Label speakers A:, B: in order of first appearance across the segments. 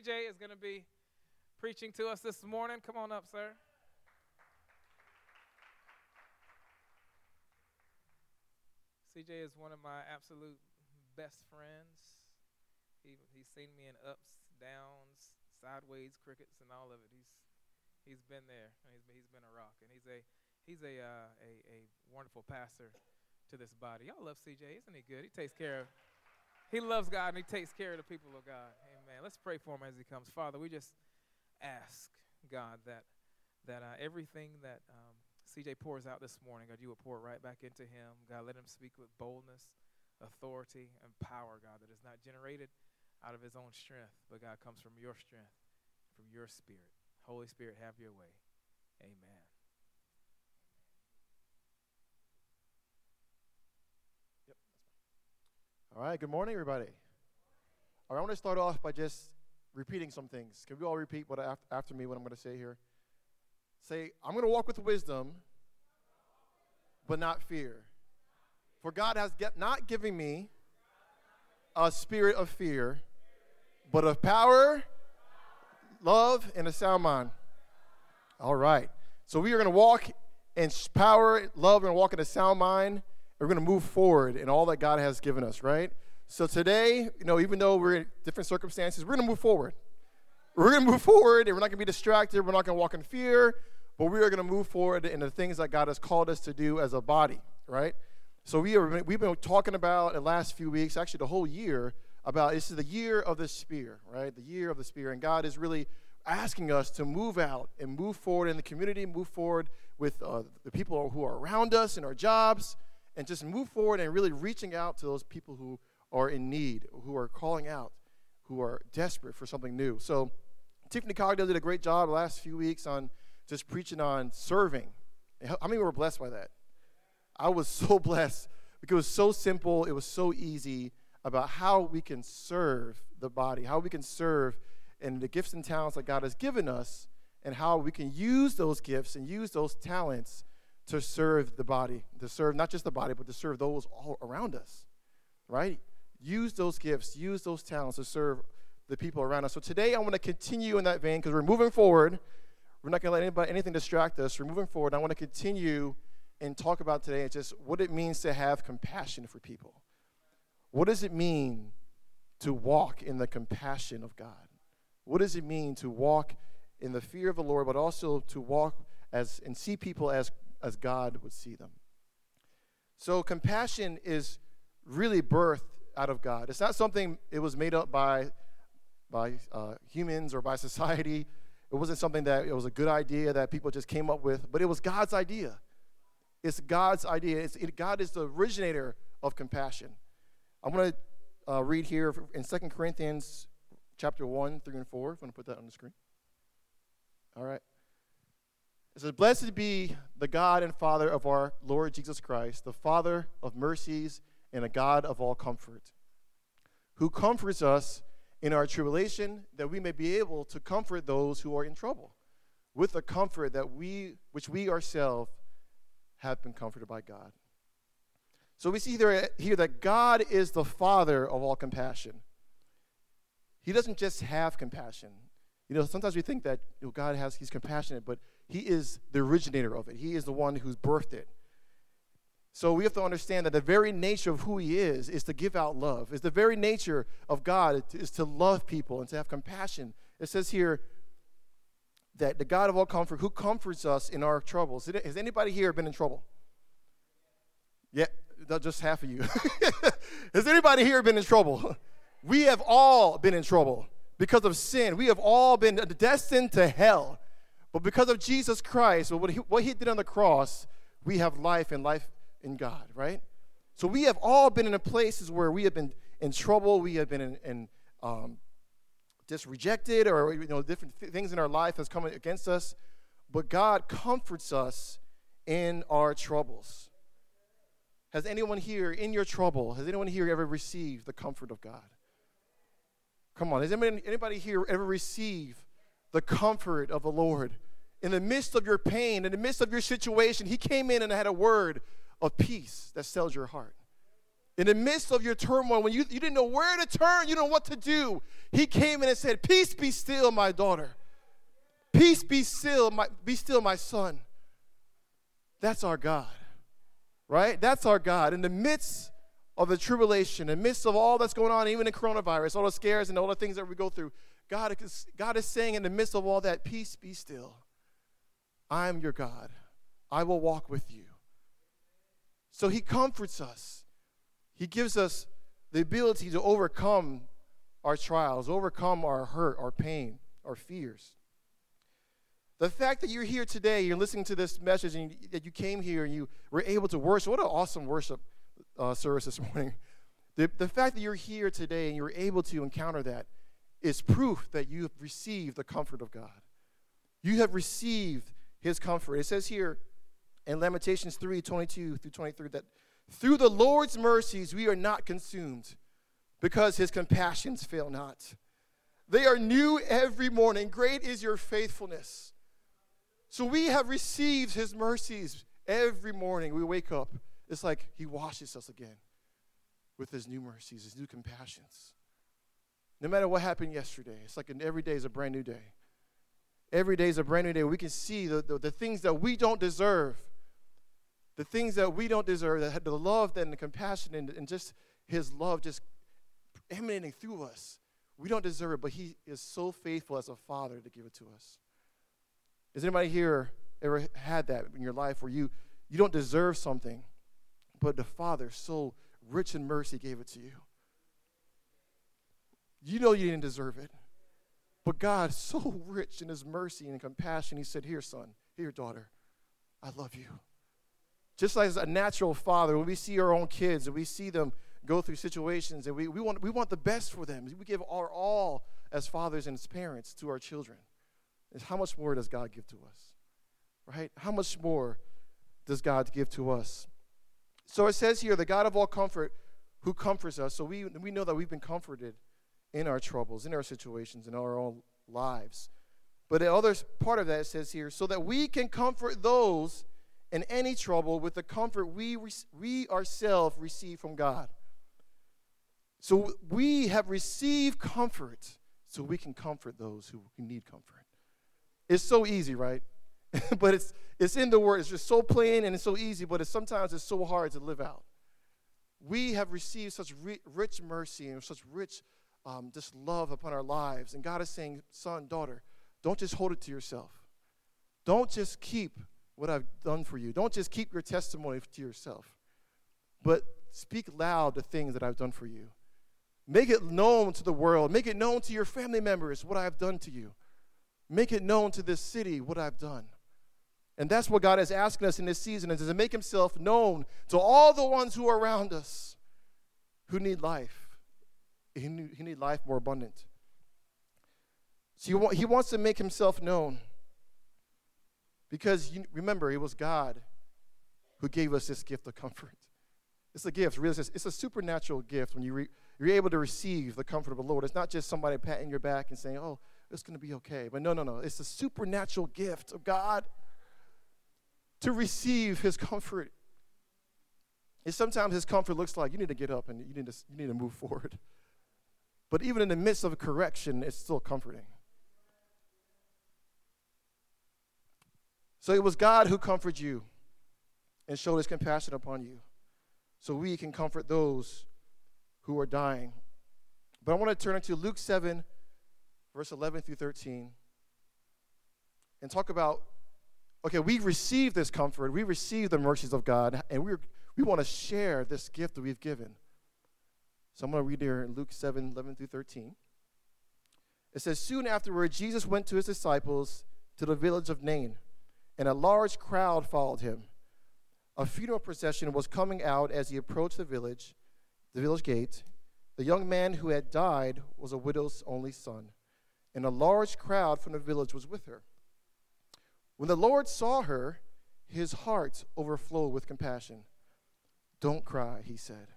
A: CJ is going to be preaching to us this morning. Come on up, sir. CJ is one of my absolute best friends. He, he's seen me in ups, downs, sideways, crickets, and all of it. He's he's been there. And he's he's been a rock, and he's a he's a uh, a a wonderful pastor to this body. Y'all love CJ, isn't he good? He takes care of. He loves God and he takes care of the people of God. Amen. Let's pray for him as he comes. Father, we just ask God that that uh, everything that um, CJ pours out this morning, God, you will pour right back into him. God, let him speak with boldness, authority, and power, God, that is not generated out of his own strength, but God comes from your strength, from your spirit. Holy Spirit, have your way. Amen.
B: All right, good morning, everybody. All right, I want to start off by just repeating some things. Can we all repeat what after me what I'm going to say here? Say, I'm going to walk with wisdom, but not fear. For God has get, not given me a spirit of fear, but of power, love, and a sound mind. All right. So we are going to walk in power, love, and walk in a sound mind. We're going to move forward in all that God has given us, right? So today, you know, even though we're in different circumstances, we're going to move forward. We're going to move forward, and we're not going to be distracted. We're not going to walk in fear, but we are going to move forward in the things that God has called us to do as a body, right? So we are, we've been talking about the last few weeks, actually the whole year, about this is the year of the spear, right? The year of the spear. And God is really asking us to move out and move forward in the community, move forward with uh, the people who are around us in our jobs, and just move forward and really reaching out to those people who are in need, who are calling out, who are desperate for something new. So, Tiffany Cogdell did a great job the last few weeks on just preaching on serving. How many were blessed by that? I was so blessed because it was so simple, it was so easy about how we can serve the body, how we can serve in the gifts and talents that God has given us, and how we can use those gifts and use those talents to serve the body, to serve not just the body, but to serve those all around us, right? Use those gifts, use those talents to serve the people around us. So today I want to continue in that vein because we're moving forward. We're not going to let anybody, anything distract us. We're moving forward. I want to continue and talk about today just what it means to have compassion for people. What does it mean to walk in the compassion of God? What does it mean to walk in the fear of the Lord, but also to walk as and see people as, as God would see them? So compassion is really birthed out of God. It's not something it was made up by by uh, humans or by society. It wasn't something that it was a good idea that people just came up with, but it was God's idea. It's God's idea. It's, it, God is the originator of compassion. I'm going to uh, read here in 2 Corinthians chapter 1, 3, and 4. If you want to put that on the screen. All right. It says, Blessed be the God and Father of our Lord Jesus Christ, the Father of mercies and a God of all comfort, who comforts us in our tribulation, that we may be able to comfort those who are in trouble, with the comfort that we, which we ourselves have been comforted by God. So we see here, here that God is the Father of all compassion. He doesn't just have compassion. You know, sometimes we think that you know, God has, he's compassionate, but he is the originator of it. He is the one who's birthed it. So we have to understand that the very nature of who he is is to give out love. Is the very nature of God is to love people and to have compassion. It says here that the God of all comfort, who comforts us in our troubles. Has anybody here been in trouble? Yeah, just half of you. Has anybody here been in trouble? We have all been in trouble because of sin. We have all been destined to hell. But because of Jesus Christ, what he, what he did on the cross, we have life and life in God, right? So we have all been in places where we have been in trouble. We have been in, in um, just rejected, or you know, different th- things in our life has come against us. But God comforts us in our troubles. Has anyone here in your trouble, has anyone here ever received the comfort of God? Come on, has anybody, anybody here ever received the comfort of the Lord? In the midst of your pain, in the midst of your situation, He came in and had a word of peace that sells your heart. In the midst of your turmoil, when you, you didn't know where to turn, you didn't know what to do, he came in and said, Peace be still, my daughter. Peace be still, my, be still, my son. That's our God, right? That's our God. In the midst of the tribulation, in the midst of all that's going on, even in coronavirus, all the scares and all the things that we go through, God is, God is saying in the midst of all that, peace be still. I am your God. I will walk with you. So he comforts us. He gives us the ability to overcome our trials, overcome our hurt, our pain, our fears. The fact that you're here today, you're listening to this message, and that you came here and you were able to worship, what an awesome worship uh, service this morning. The, the fact that you're here today and you're able to encounter that is proof that you have received the comfort of God. You have received his comfort. It says here in Lamentations 3 22 through 23 that through the Lord's mercies we are not consumed because his compassions fail not. They are new every morning. Great is your faithfulness. So we have received his mercies every morning. We wake up. It's like he washes us again with his new mercies, his new compassions. No matter what happened yesterday, it's like an, every day is a brand new day. Every day is a brand new day. We can see the, the, the things that we don't deserve, the things that we don't deserve, that the love and the compassion and, and just his love just emanating through us. We don't deserve it, but he is so faithful as a father to give it to us. Has anybody here ever had that in your life where you, you don't deserve something, but the Father, so rich in mercy, gave it to you? You know you didn't deserve it. But God, so rich in his mercy and compassion, he said, Here, son, here, daughter, I love you. Just like a natural father, when we see our own kids and we see them go through situations and we, we, want, we want the best for them, we give our all as fathers and as parents to our children is how much more does God give to us? Right? How much more does God give to us? So it says here, the God of all comfort who comforts us. So we, we know that we've been comforted in our troubles, in our situations, in our own lives. But the other part of that says here, so that we can comfort those in any trouble with the comfort we, we ourselves receive from God. So we have received comfort so we can comfort those who need comfort. It's so easy, right? but it's it's in the word. It's just so plain and it's so easy, but it's sometimes it's so hard to live out. We have received such ri- rich mercy and such rich um, just love upon our lives. And God is saying, son, daughter, don't just hold it to yourself. Don't just keep what I've done for you. Don't just keep your testimony to yourself, but speak loud the things that I've done for you. Make it known to the world. Make it known to your family members what I've done to you. Make it known to this city what I've done. And that's what God is asking us in this season is to make himself known to all the ones who are around us who need life. He need, he need life more abundant. So he wants to make himself known. Because you, remember, it was God who gave us this gift of comfort. It's a gift. Really, it's a supernatural gift when you re, you're able to receive the comfort of the Lord. It's not just somebody patting your back and saying, oh, it's going to be okay. But no, no, no. It's a supernatural gift of God to receive his comfort. And sometimes his comfort looks like you need to get up and you need to, you need to move forward. But even in the midst of correction, it's still comforting. So it was God who comforted you and showed his compassion upon you so we can comfort those who are dying. But I want to turn into Luke 7, verse 11 through 13, and talk about okay, we received this comfort, we received the mercies of God, and we we want to share this gift that we've given. So I'm going to read here in Luke 7 11 through 13. It says, Soon afterward, Jesus went to his disciples to the village of Nain, and a large crowd followed him. A funeral procession was coming out as he approached the village, the village gate. The young man who had died was a widow's only son and a large crowd from the village was with her. When the Lord saw her, his heart overflowed with compassion. Don't cry, he said.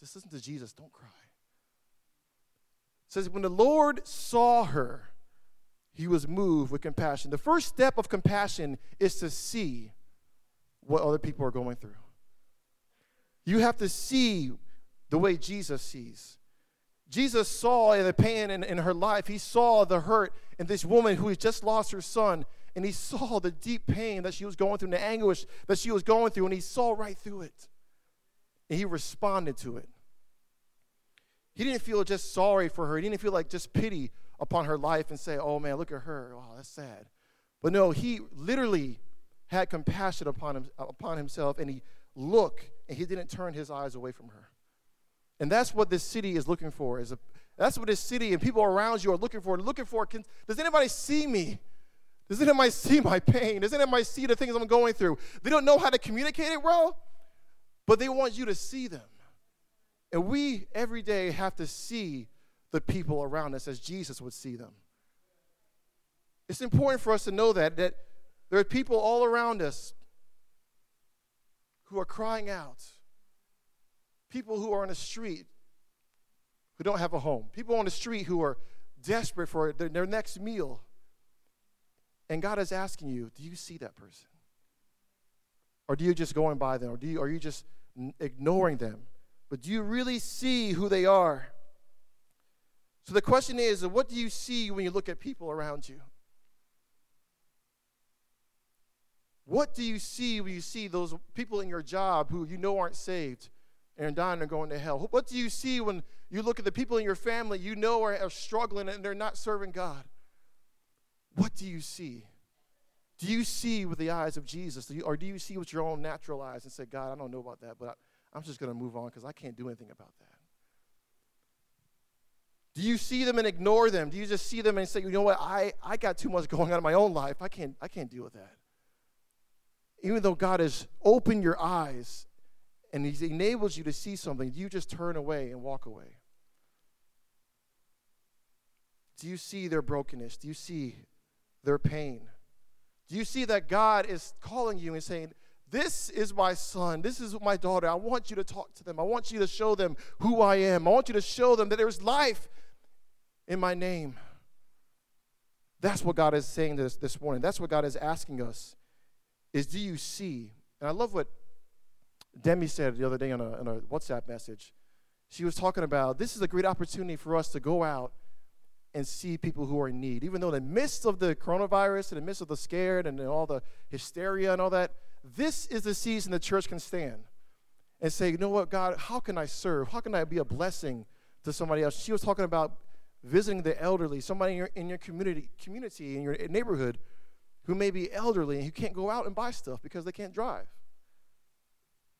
B: Just listen to Jesus, don't cry. It says, when the Lord saw her, he was moved with compassion. The first step of compassion is to see what other people are going through. You have to see the way Jesus sees. Jesus saw the pain in, in her life. He saw the hurt in this woman who had just lost her son. And he saw the deep pain that she was going through and the anguish that she was going through. And he saw right through it. And he responded to it. He didn't feel just sorry for her. He didn't feel like just pity upon her life and say, oh man, look at her. Oh, that's sad. But no, he literally had compassion upon, him, upon himself and he looked and he didn't turn his eyes away from her. And that's what this city is looking for. Is a, that's what this city and people around you are looking for. Looking for, can, does anybody see me? Does anybody see my pain? Does anybody see the things I'm going through? They don't know how to communicate it well, but they want you to see them. And we every day have to see the people around us as Jesus would see them. It's important for us to know that that there are people all around us who are crying out people who are on the street who don't have a home, people on the street who are desperate for their, their next meal. And God is asking you, do you see that person? Or do you just going by them? Or do you, are you just ignoring them? But do you really see who they are? So the question is, uh, what do you see when you look at people around you? What do you see when you see those people in your job who you know aren't saved? and dying and going to hell? What do you see when you look at the people in your family you know are, are struggling and they're not serving God? What do you see? Do you see with the eyes of Jesus? Do you, or do you see with your own natural eyes and say, God, I don't know about that, but I, I'm just going to move on because I can't do anything about that? Do you see them and ignore them? Do you just see them and say, you know what, I, I got too much going on in my own life. I can't, I can't deal with that. Even though God has opened your eyes and he enables you to see something, you just turn away and walk away. Do you see their brokenness? Do you see their pain? Do you see that God is calling you and saying, This is my son, this is my daughter. I want you to talk to them. I want you to show them who I am. I want you to show them that there's life in my name. That's what God is saying this, this morning. That's what God is asking us is do you see? And I love what Demi said the other day on a, on a WhatsApp message. She was talking about this is a great opportunity for us to go out and see people who are in need. Even though in the midst of the coronavirus, in the midst of the scared and all the hysteria and all that, this is the season the church can stand and say, you know what, God, how can I serve? How can I be a blessing to somebody else? She was talking about visiting the elderly, somebody in your, in your community, community, in your neighborhood who may be elderly and who can't go out and buy stuff because they can't drive.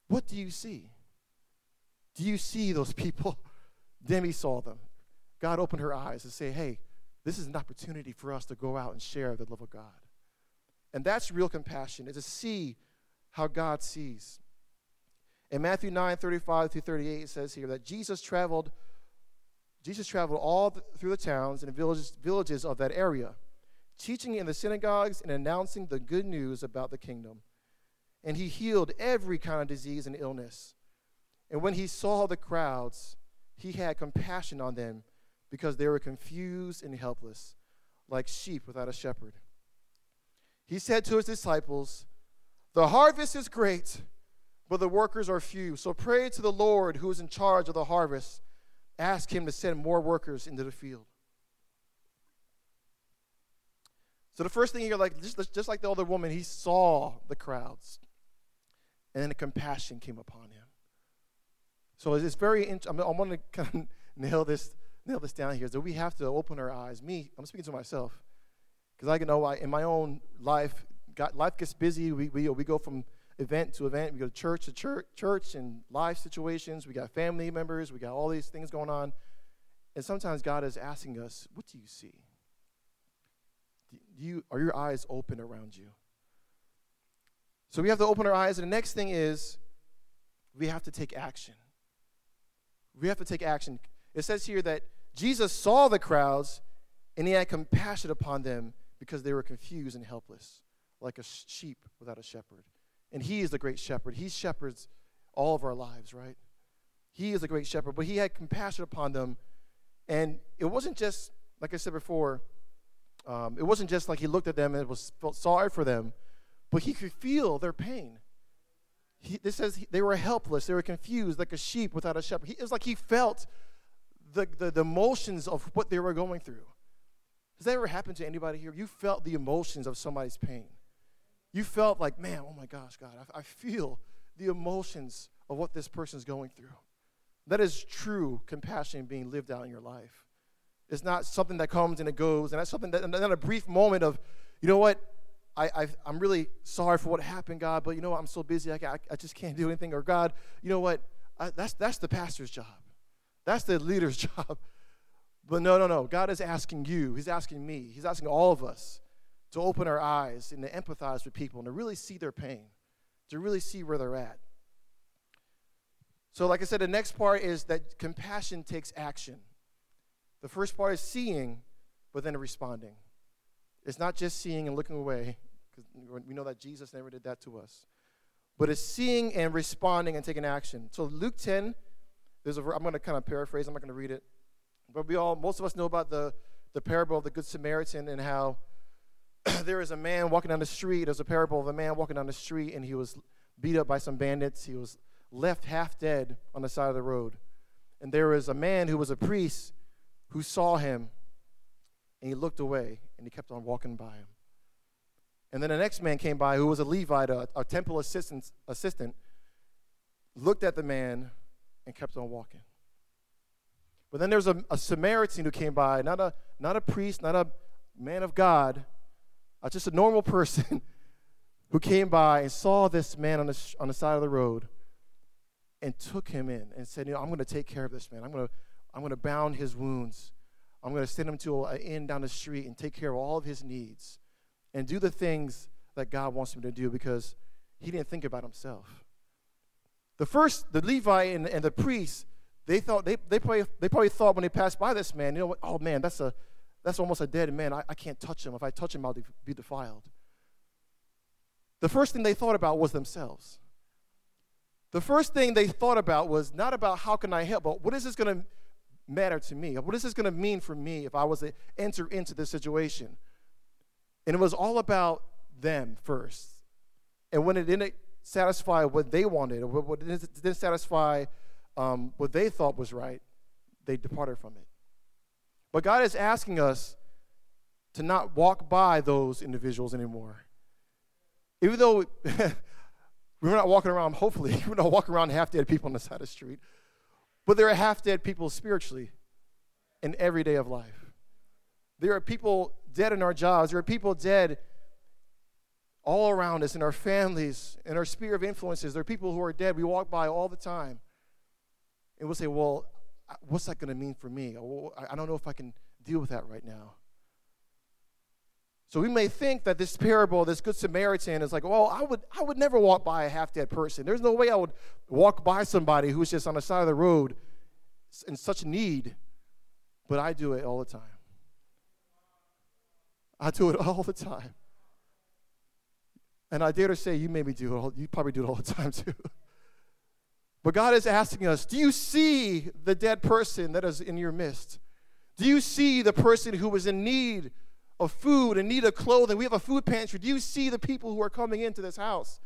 B: What do you see? Do you see those people? Demi saw them. God opened her eyes and say, hey, this is an opportunity for us to go out and share the love of God. And that's real compassion, is to see how God sees. In Matthew 9, 35 through 38, it says here that Jesus traveled, Jesus traveled all the, through the towns and villages, villages of that area, teaching in the synagogues and announcing the good news about the kingdom and he healed every kind of disease and illness. And when he saw the crowds, he had compassion on them because they were confused and helpless, like sheep without a shepherd. He said to his disciples, The harvest is great, but the workers are few. So pray to the Lord who is in charge of the harvest. Ask him to send more workers into the field. So the first thing you're like, just, just like the other woman, he saw the crowds and then a compassion came upon him. So it's very. Int- I'm, I want to kind of nail this this down here. that we have to open our eyes. Me, I'm speaking to myself, because I can know I, in my own life, got, life gets busy. We, we we go from event to event. We go to church to church, church and life situations. We got family members. We got all these things going on, and sometimes God is asking us, "What do you see? Do you are your eyes open around you?" So we have to open our eyes. And the next thing is we have to take action. We have to take action. It says here that Jesus saw the crowds and he had compassion upon them because they were confused and helpless, like a sheep without a shepherd. And he is the great shepherd. He shepherds all of our lives, right? He is a great shepherd, but he had compassion upon them. And it wasn't just, like I said before, um, it wasn't just like he looked at them and was felt sorry for them, but he could feel their pain. he, this says he, they were helpless, they were confused, like a sheep without a shepherd. He, it was like he felt the, the, the emotions of what they were going through. Has that ever happened to anybody here? You felt the emotions of somebody's pain. You felt like, man, oh my gosh, God, I, I feel the emotions of what this person's going through. That is true compassion being lived out in your life. It's not something that comes and it goes, and that's something that, then a brief moment of, you know what, I, I, am really sorry for what happened, God, but you know what, I'm so busy, I, I, I just can't do anything. Or God, you know what, I, that's, that's the pastor's job. That's the leader's job. But no, no, no. God is asking you, He's asking me, He's asking all of us to open our eyes and to empathize with people and to really see their pain, to really see where they're at. So, like I said, the next part is that compassion takes action. The first part is seeing, but then responding. It's not just seeing and looking away, because we know that Jesus never did that to us. But it's seeing and responding and taking action. So, Luke 10, there's a, I'm going to kind of paraphrase, I'm not going to read it. But we all, most of us know about the, the parable of the Good Samaritan and how there is a man walking down the street. There's a parable of a man walking down the street and he was beat up by some bandits. He was left half dead on the side of the road. And there was a man who was a priest who saw him and he looked away and he kept on walking by him. And then the next man came by who was a Levite, a, a temple assistant, assistant, looked at the man and kept on walking. But then there's a, a Samaritan who came by, not a, not a priest, not a man of God, uh, just a normal person who came by and saw this man on the, on the side of the road and took him in and said, You know, I'm going to take care of this man. I'm going to, I'm going to bound his wounds. I'm going to send him to an inn down the street and take care of all of his needs and do the things that God wants him to do because he didn't think about himself. The first, the Levite and, and the priest, they thought they, they probably they probably thought when they passed by this man, you know what? Oh man, that's a that's almost a dead man. I, I can't touch him. If I touch him, I'll be defiled. The first thing they thought about was themselves. The first thing they thought about was not about how can I help, but what is this going to matter to me? What is this going to mean for me if I was to enter into this situation? And it was all about them first. And when it didn't satisfy what they wanted, or what didn't satisfy um, what they thought was right, they departed from it. But God is asking us to not walk by those individuals anymore. Even though we're not walking around, hopefully, we're not walking around half dead people on the side of the street, but there are half dead people spiritually in every day of life. There are people dead in our jobs, there are people dead all around us in our families, in our sphere of influences. There are people who are dead we walk by all the time. And we'll say, well, what's that going to mean for me? I don't know if I can deal with that right now. So we may think that this parable, this Good Samaritan, is like, well, I would, I would never walk by a half dead person. There's no way I would walk by somebody who's just on the side of the road in such need, but I do it all the time. I do it all the time. And I dare to say, you maybe do it, all, you probably do it all the time too. But God is asking us do you see the dead person that is in your midst? Do you see the person who is in need of food, in need of clothing? We have a food pantry. Do you see the people who are coming into this house,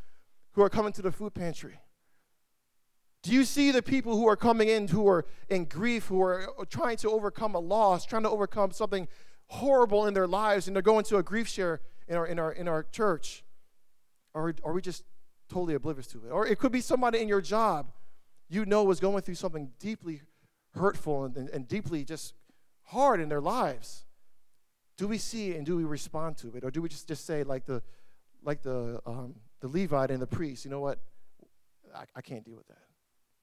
B: who are coming to the food pantry? Do you see the people who are coming in who are in grief, who are uh, trying to overcome a loss, trying to overcome something horrible in their lives, and they're going to a grief share in our, in our, in our church? Or are we just totally oblivious to it? Or it could be somebody in your job you know was going through something deeply hurtful and, and, and deeply just hard in their lives. Do we see and do we respond to it? Or do we just, just say like the like the um, the levite and the priest you know what? I, I can't deal with that.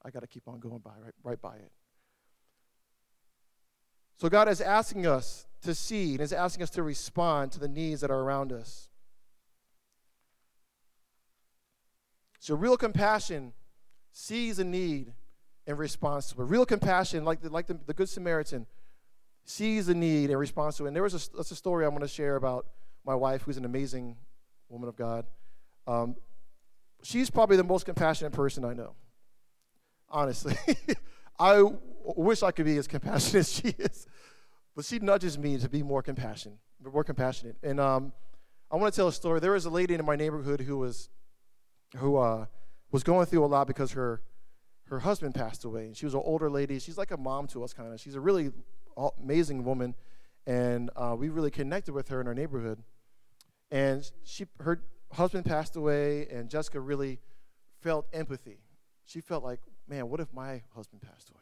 B: I got to keep on going by right, right by it. So god is asking us to see and is asking us to respond to the needs that are around us so real compassion sees a need and responds to it. Real compassion, like the, like the, the Good Samaritan, sees a need and responds to it. And there was a, that's a story I'm going to share about my wife, who's an amazing woman of God. Um, she's probably the most compassionate person I know. Honestly, I wish I could be as compassionate as she is, but she nudges me to be more compassionate, more compassionate. And um, I want to tell a story. There was a lady in my neighborhood who was, who uh, was going through a lot because her her husband passed away. And she was an older lady. She's like a mom to us, kind of. She's a really amazing woman, and uh, we really connected with her in our neighborhood. And she, her husband passed away, and Jessica really felt empathy. She felt like, man, what if my husband passed away?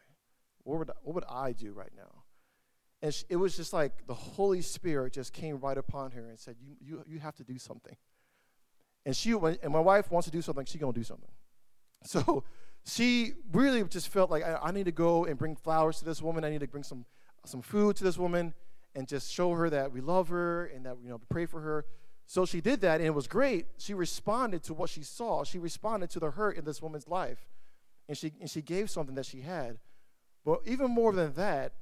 B: What would, what would I do right now? And she, it was just like the Holy Spirit just came right upon her and said, you, you, you have to do something. And she, and my wife wants to do something, she's going to do something. So she really just felt like I, I, need to go and bring flowers to this woman. I need to bring some some food to this woman and just show her that we love her and that you know pray for her. So she did that and it was great. She responded to what she saw. She responded to the hurt in this woman's life. And she and she gave something that she had. But even more than that,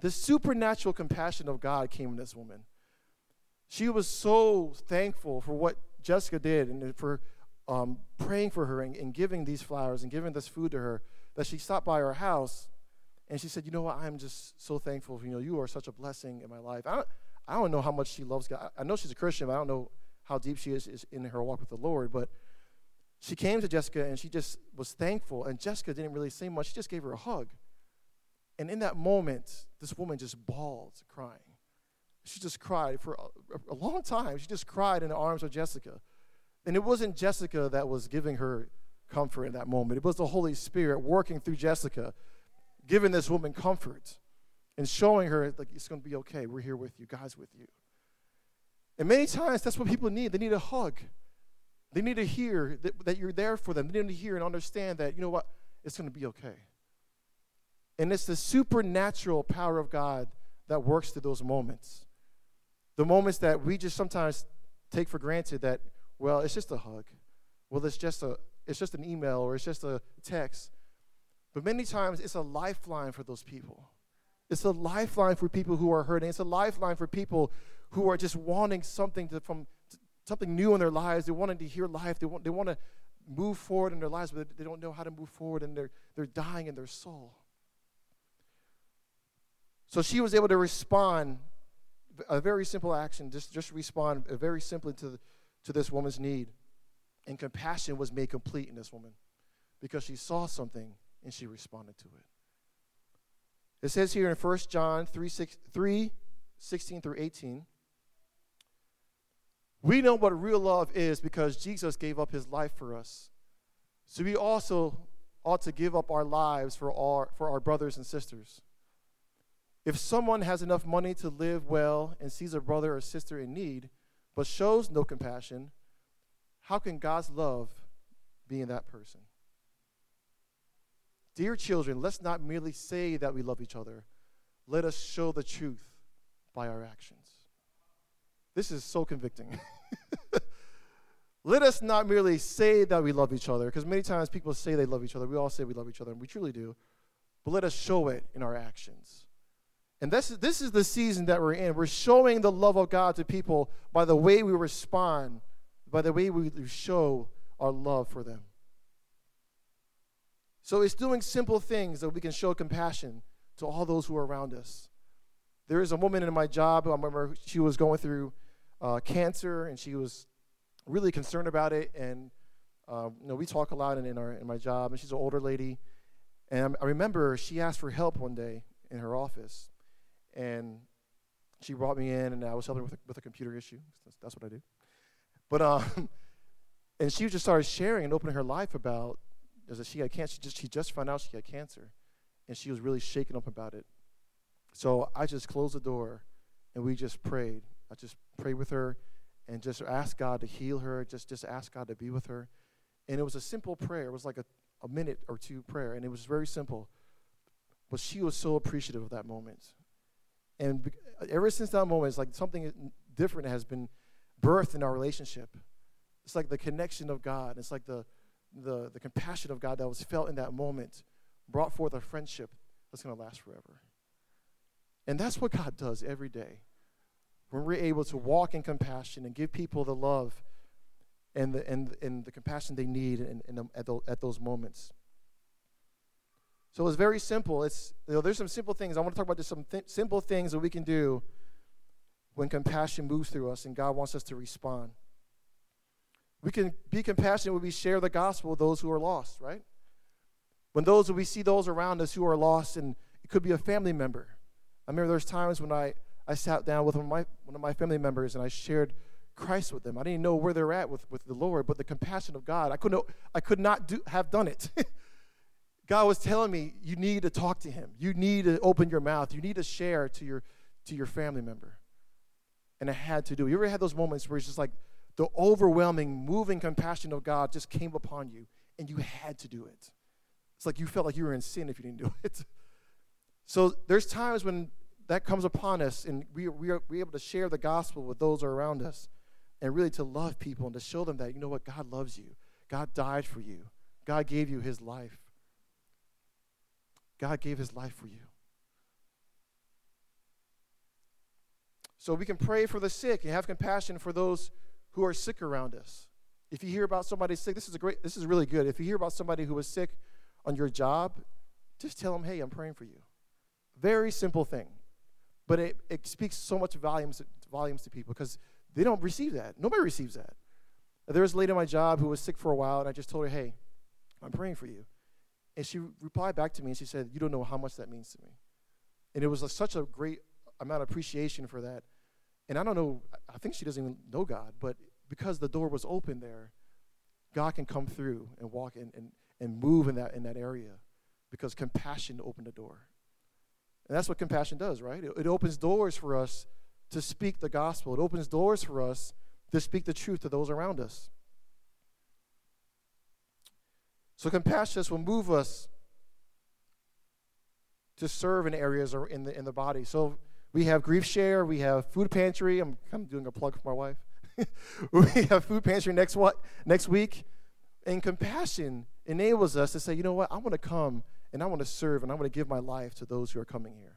B: the supernatural compassion of God came in this woman. She was so thankful for what Jessica did and for um, praying for her and, and giving these flowers and giving this food to her that she stopped by her house and she said, You know what? I'm just so thankful. You know, you are such a blessing in my life. I don't, I don't know how much she loves God. I know she's a Christian, but I don't know how deep she is, is in her walk with the Lord. But she came to Jessica and she just was thankful. And Jessica didn't really say much. She just gave her a hug. And in that moment, this woman just bawled, crying. She just cried for a, a long time. She just cried in the arms of Jessica. And it wasn't Jessica that was giving her comfort in that moment, it was the Holy Spirit working through Jessica, giving this woman comfort and showing her, like, it's going to be okay. We're here with you. God's with you. And many times, that's what people need. They need a hug. They need to hear that, that you're there for them. They need to hear and understand that, you know what, it's going to be okay. And it's the supernatural power of God that works through those moments. The moments that we just sometimes take for granted that well, it's just a hug. Well, it's just a it's just an email or it's just a text. But many times it's a lifeline for those people. It's a lifeline for people who are hurting. It's a lifeline for people who are just wanting something to, from something new in their lives. They're wanting to hear life. They want they want to move forward in their lives, but they don't know how to move forward, and they're they're dying in their soul. So she was able to respond a very simple action, just just respond very simply to the, to this woman's need. And compassion was made complete in this woman because she saw something and she responded to it. It says here in 1 John 3, 6, 3 16 through 18. We know what real love is because Jesus gave up his life for us. So we also ought to give up our lives for our, for our brothers and sisters. If someone has enough money to live well and sees a brother or sister in need, but shows no compassion, how can God's love be in that person? Dear children, let's not merely say that we love each other. Let us show the truth by our actions. This is so convicting. Let us not merely say that we love each other, because many times people say they love each other. We all say we love each other, and we truly do. But let us show it in our actions. And this, is, this is the season that we're in. We're showing the love of God to people by the way we respond, by the way we show our love for them. So it's doing simple things that we can show compassion to all those who are around us. There is a woman in my job, who I remember she was going through uh, cancer and she was really concerned about it. And uh, you know, we talk a lot in, in, our, in my job, and she's an older lady. And I remember she asked for help one day in her office and she brought me in, and I was helping with a, with a computer issue. That's, that's what I do. But um, and she just started sharing and opening her life about that she had cancer. She just she just found out she had cancer, and she was really shaken up about it. So I just closed the door, and we just prayed. I just prayed with her, and just asked God to heal her. Just just asked God to be with her, and it was a simple prayer. It was like a a minute or two prayer, and it was very simple. But she was so appreciative of that moment. And ever since that moment, it's like something different has been birthed in our relationship. It's like the connection of God. It's like the, the, the compassion of God that was felt in that moment brought forth a friendship that's going to last forever. And that's what God does every day. When we're able to walk in compassion and give people the love and the, and, and the compassion they need in, in the, at, the, at those moments. So it's very simple. It's you know, there's some simple things. I want to talk about just some th- simple things that we can do when compassion moves through us and God wants us to respond. We can be compassionate when we share the gospel with those who are lost, right? When those we see those around us who are lost, and it could be a family member. I remember there's times when I, I sat down with one of, my, one of my family members and I shared Christ with them. I didn't know where they're at with, with the Lord, but the compassion of God, I couldn't I could not do, have done it. God was telling me, you need to talk to him. You need to open your mouth. You need to share to your to your family member. And I had to do. It. You ever had those moments where it's just like the overwhelming, moving compassion of God just came upon you and you had to do it. It's like you felt like you were in sin if you didn't do it. So there's times when that comes upon us and we, we are we able to share the gospel with those around us and really to love people and to show them that, you know what, God loves you. God died for you. God gave you his life. God gave his life for you. So we can pray for the sick and have compassion for those who are sick around us. If you hear about somebody sick, this is a great this is really good. If you hear about somebody who was sick on your job, just tell them, "Hey, I'm praying for you." Very simple thing. But it, it speaks so much volumes volumes to people because they don't receive that. Nobody receives that. There was a lady on my job who was sick for a while, and I just told her, "Hey, I'm praying for you." And she replied back to me and she said, You don't know how much that means to me. And it was a, such a great amount of appreciation for that. And I don't know, I think she doesn't even know God, but because the door was open there, God can come through and walk in and, and move in that, in that area because compassion opened the door. And that's what compassion does, right? It, it opens doors for us to speak the gospel, it opens doors for us to speak the truth to those around us. So compassion will move us to serve in areas or in the in the body. So we have grief share, we have food pantry. I'm of doing a plug for my wife. we have food pantry next what next week, and compassion enables us to say, you know what, I want to come and I want to serve and I want to give my life to those who are coming here.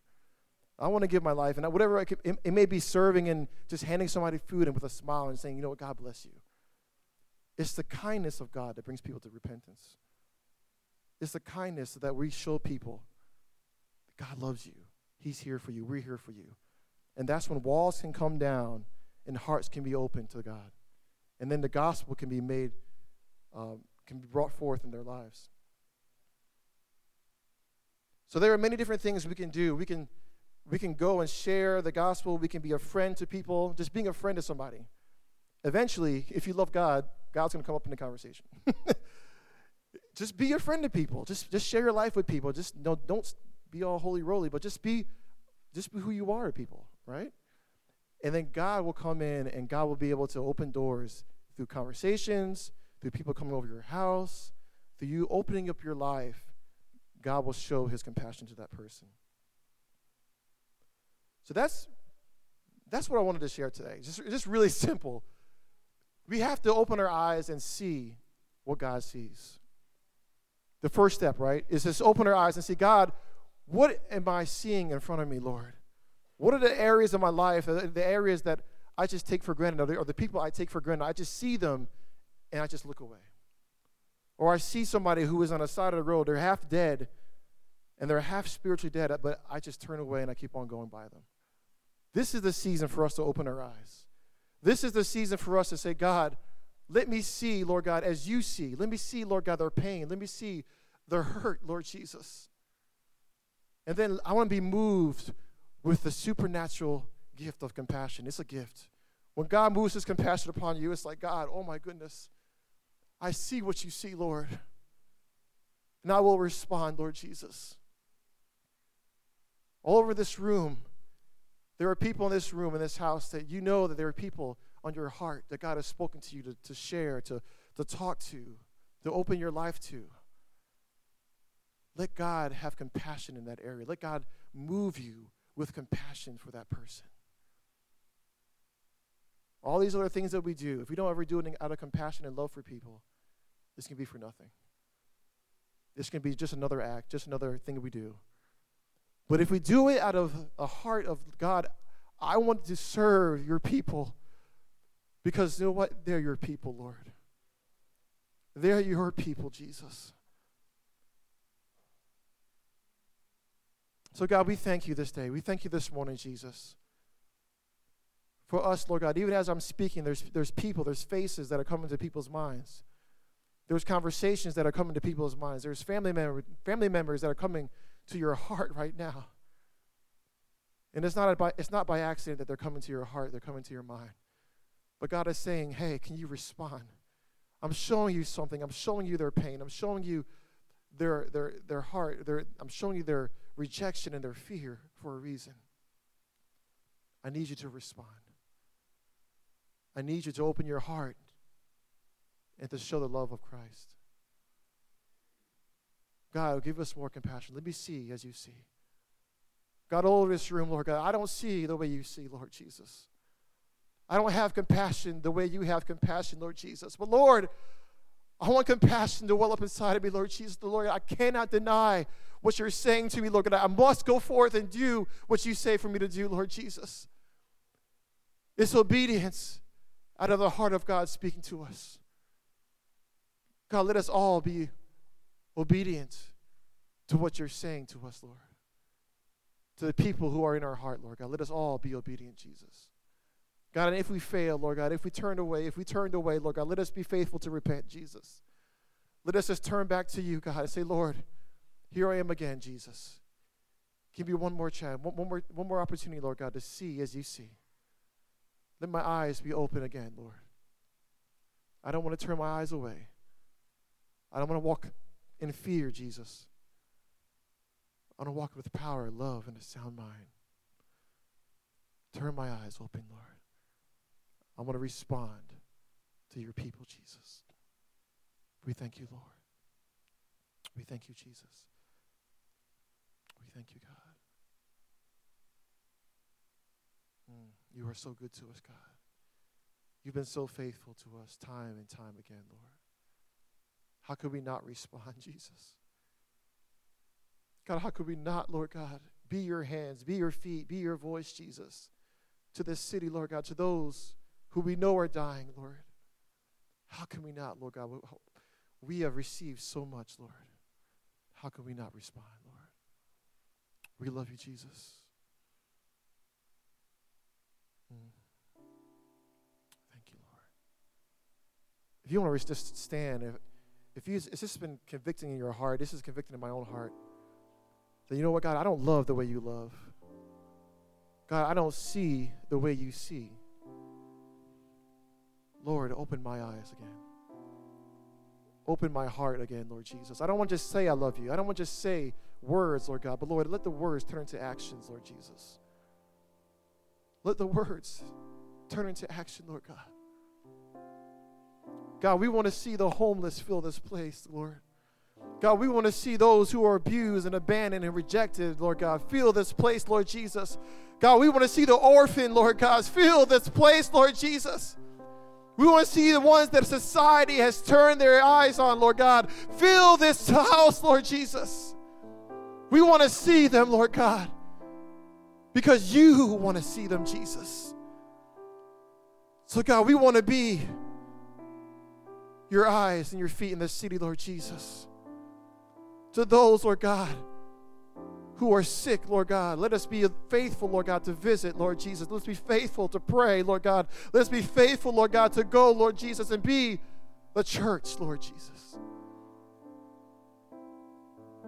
B: I want to give my life, and whatever I could, it, it may be serving and just handing somebody food and with a smile and saying, you know what, God bless you. It's the kindness of God that brings people to repentance. It's the kindness that we show people God loves you. He's here for you. We're here for you. And that's when walls can come down and hearts can be open to God. And then the gospel can be made, um, can be brought forth in their lives. So there are many different things we can do. We can, we can go and share the gospel. We can be a friend to people. Just being a friend to somebody. Eventually, if you love God, God's going to come up in the conversation. just be a friend to people. Just just share your life with people. Just no, don't be all holy roly, but just be just be who you are to people, right? And then God will come in and God will be able to open doors through conversations, through people coming over your house, through you opening up your life. God will show his compassion to that person. So that's that's what I wanted to share today. Just, just really simple. We have to open our eyes and see what God sees. The first step, right, is just open our eyes and see, God, what am I seeing in front of me, Lord? What are the areas of my life, uh, the areas that I just take for granted, or the, or the people I take for granted? I just see them and I just look away. Or I see somebody who is on the side of the road, they're half dead and they're half spiritually dead, uh, but I just turn away and I keep on going by them. This is the season for us to open our eyes. This is the season for us to say, God, let me see, Lord God, as you see. Let me see, Lord God, their pain. Let me see their hurt, Lord Jesus. And then I want to be moved with the supernatural gift of compassion. It's a gift. When God moves his compassion upon you, it's like, God, oh my goodness, I see what you see, Lord. And I will respond, Lord Jesus. All over this room, there are people in this room, in this house, that you know that there are people on your heart that God has spoken to you to, to share, to, to talk to, to open your life to. Let God have compassion in that area. Let God move you with compassion for that person. All these other things that we do, if we don't ever do it out of compassion and love for people, this can be for nothing. This can be just another act, just another thing we do. But if we do it out of a heart of God, I want to serve your people because you know what? They're your people, Lord. They're your people, Jesus. So, God, we thank you this day. We thank you this morning, Jesus, for us, Lord God, even as I'm speaking, there's, there's people, there's faces that are coming to people's minds. There's conversations that are coming to people's minds. There's family, member, family members that are coming to your heart right now. And it's not, it's not by accident that they're coming to your heart, they're coming to your mind. But God is saying, hey, can you respond? I'm showing you something. I'm showing you their pain. I'm showing you their, their, their heart. Their, I'm showing you their rejection and their fear for a reason. I need you to respond. I need you to open your heart and to show the love of Christ. God, give us more compassion. Let me see as you see. God, all this room, Lord God, I don't see the way you see, Lord Jesus. I don't have compassion the way you have compassion, Lord Jesus. But Lord, I want compassion to well up inside of me, Lord Jesus. The Lord, I cannot deny what you're saying to me, Lord God. I must go forth and do what you say for me to do, Lord Jesus. It's obedience out of the heart of God speaking to us. God, let us all be obedient to what you're saying to us, Lord. To the people who are in our heart, Lord God. Let us all be obedient, Jesus. God, and if we fail, Lord God, if we turned away, if we turned away, Lord God, let us be faithful to repent, Jesus. Let us just turn back to you, God, and say, Lord, here I am again, Jesus. Give me one more chance, one, one, more, one more opportunity, Lord God, to see as you see. Let my eyes be open again, Lord. I don't want to turn my eyes away. I don't want to walk in fear, Jesus. I want to walk with power, love, and a sound mind. Turn my eyes open, Lord. I want to respond to your people, Jesus. We thank you, Lord. We thank you, Jesus. We thank you, God. Mm, you are so good to us, God. You've been so faithful to us time and time again, Lord. How could we not respond, Jesus? God, how could we not, Lord God, be your hands, be your feet, be your voice, Jesus, to this city, Lord God, to those who we know are dying, Lord. How can we not, Lord God? We have received so much, Lord. How can we not respond, Lord? We love you, Jesus. Mm. Thank you, Lord. If you want to just stand, if, if, you, if this has been convicting in your heart, this is convicting in my own heart, then you know what, God, I don't love the way you love. God, I don't see the way you see. Lord, open my eyes again. Open my heart again, Lord Jesus. I don't want to just say I love you. I don't want to just say words, Lord God, but Lord, let the words turn into actions, Lord Jesus. Let the words turn into action, Lord God. God, we want to see the homeless fill this place, Lord. God, we want to see those who are abused and abandoned and rejected, Lord God, fill this place, Lord Jesus. God, we want to see the orphan, Lord God, fill this place, Lord Jesus. We want to see the ones that society has turned their eyes on, Lord God. Fill this house, Lord Jesus. We want to see them, Lord God, because you want to see them, Jesus. So, God, we want to be your eyes and your feet in this city, Lord Jesus. To those, Lord God, who are sick, Lord God. Let us be faithful, Lord God, to visit, Lord Jesus. Let's be faithful to pray, Lord God. Let's be faithful, Lord God, to go, Lord Jesus, and be the church, Lord Jesus.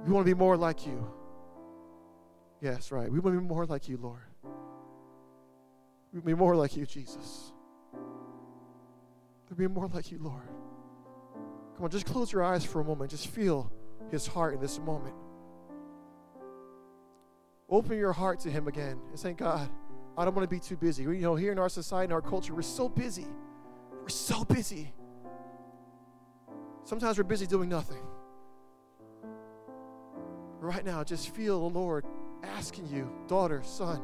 B: We want to be more like you. Yes, right. We want to be more like you, Lord. We want to be more like you, Jesus. To be more like you, Lord. Come on, just close your eyes for a moment. Just feel his heart in this moment. Open your heart to Him again and say, God, I don't want to be too busy. You know, here in our society, in our culture, we're so busy. We're so busy. Sometimes we're busy doing nothing. Right now, just feel the Lord asking you, daughter, son,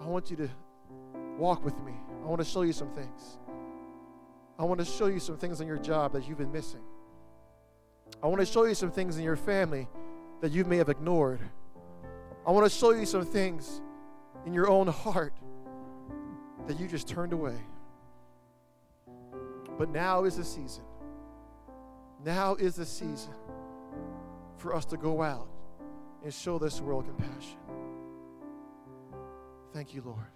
B: I want you to walk with me. I want to show you some things. I want to show you some things in your job that you've been missing. I want to show you some things in your family that you may have ignored. I want to show you some things in your own heart that you just turned away. But now is the season. Now is the season for us to go out and show this world compassion. Thank you, Lord.